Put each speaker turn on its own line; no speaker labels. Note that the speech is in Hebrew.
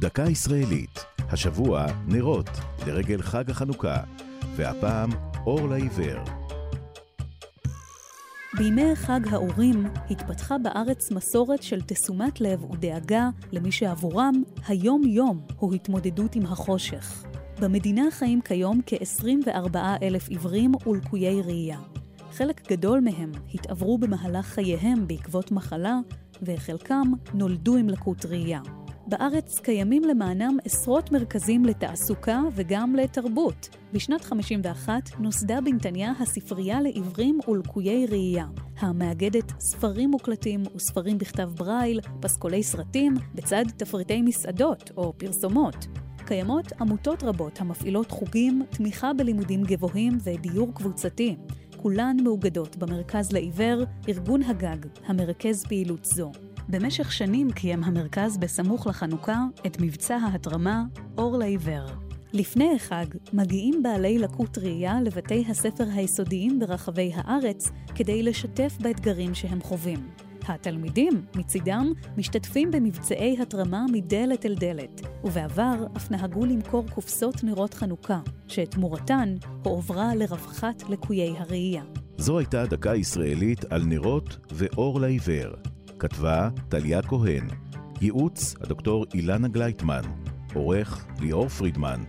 דקה ישראלית, השבוע נרות לרגל חג החנוכה, והפעם אור לעיוור.
בימי חג האורים התפתחה בארץ מסורת של תשומת לב ודאגה למי שעבורם היום-יום הוא התמודדות עם החושך. במדינה חיים כיום כ-24 אלף עיוורים ולקויי ראייה. חלק גדול מהם התעברו במהלך חייהם בעקבות מחלה, וחלקם נולדו עם לקות ראייה. בארץ קיימים למענם עשרות מרכזים לתעסוקה וגם לתרבות. בשנת 51 נוסדה בנתניה הספרייה לעיוורים ולקויי ראייה, המאגדת ספרים מוקלטים וספרים בכתב ברייל, פסקולי סרטים, בצד תפריטי מסעדות או פרסומות. קיימות עמותות רבות המפעילות חוגים, תמיכה בלימודים גבוהים ודיור קבוצתי. כולן מאוגדות במרכז לעיוור, ארגון הגג, המרכז פעילות זו. במשך שנים קיים המרכז בסמוך לחנוכה את מבצע ההתרמה אור לעיוור. לפני החג מגיעים בעלי לקות ראייה לבתי הספר היסודיים ברחבי הארץ כדי לשתף באתגרים שהם חווים. התלמידים, מצידם, משתתפים במבצעי התרמה מדלת אל דלת, ובעבר אף נהגו למכור קופסות נרות חנוכה, שתמורתן הועברה לרווחת לקויי הראייה.
זו הייתה דקה ישראלית על נרות ואור לעיוור. כתבה טליה כהן, ייעוץ הדוקטור אילנה גלייטמן, עורך ליאור פרידמן.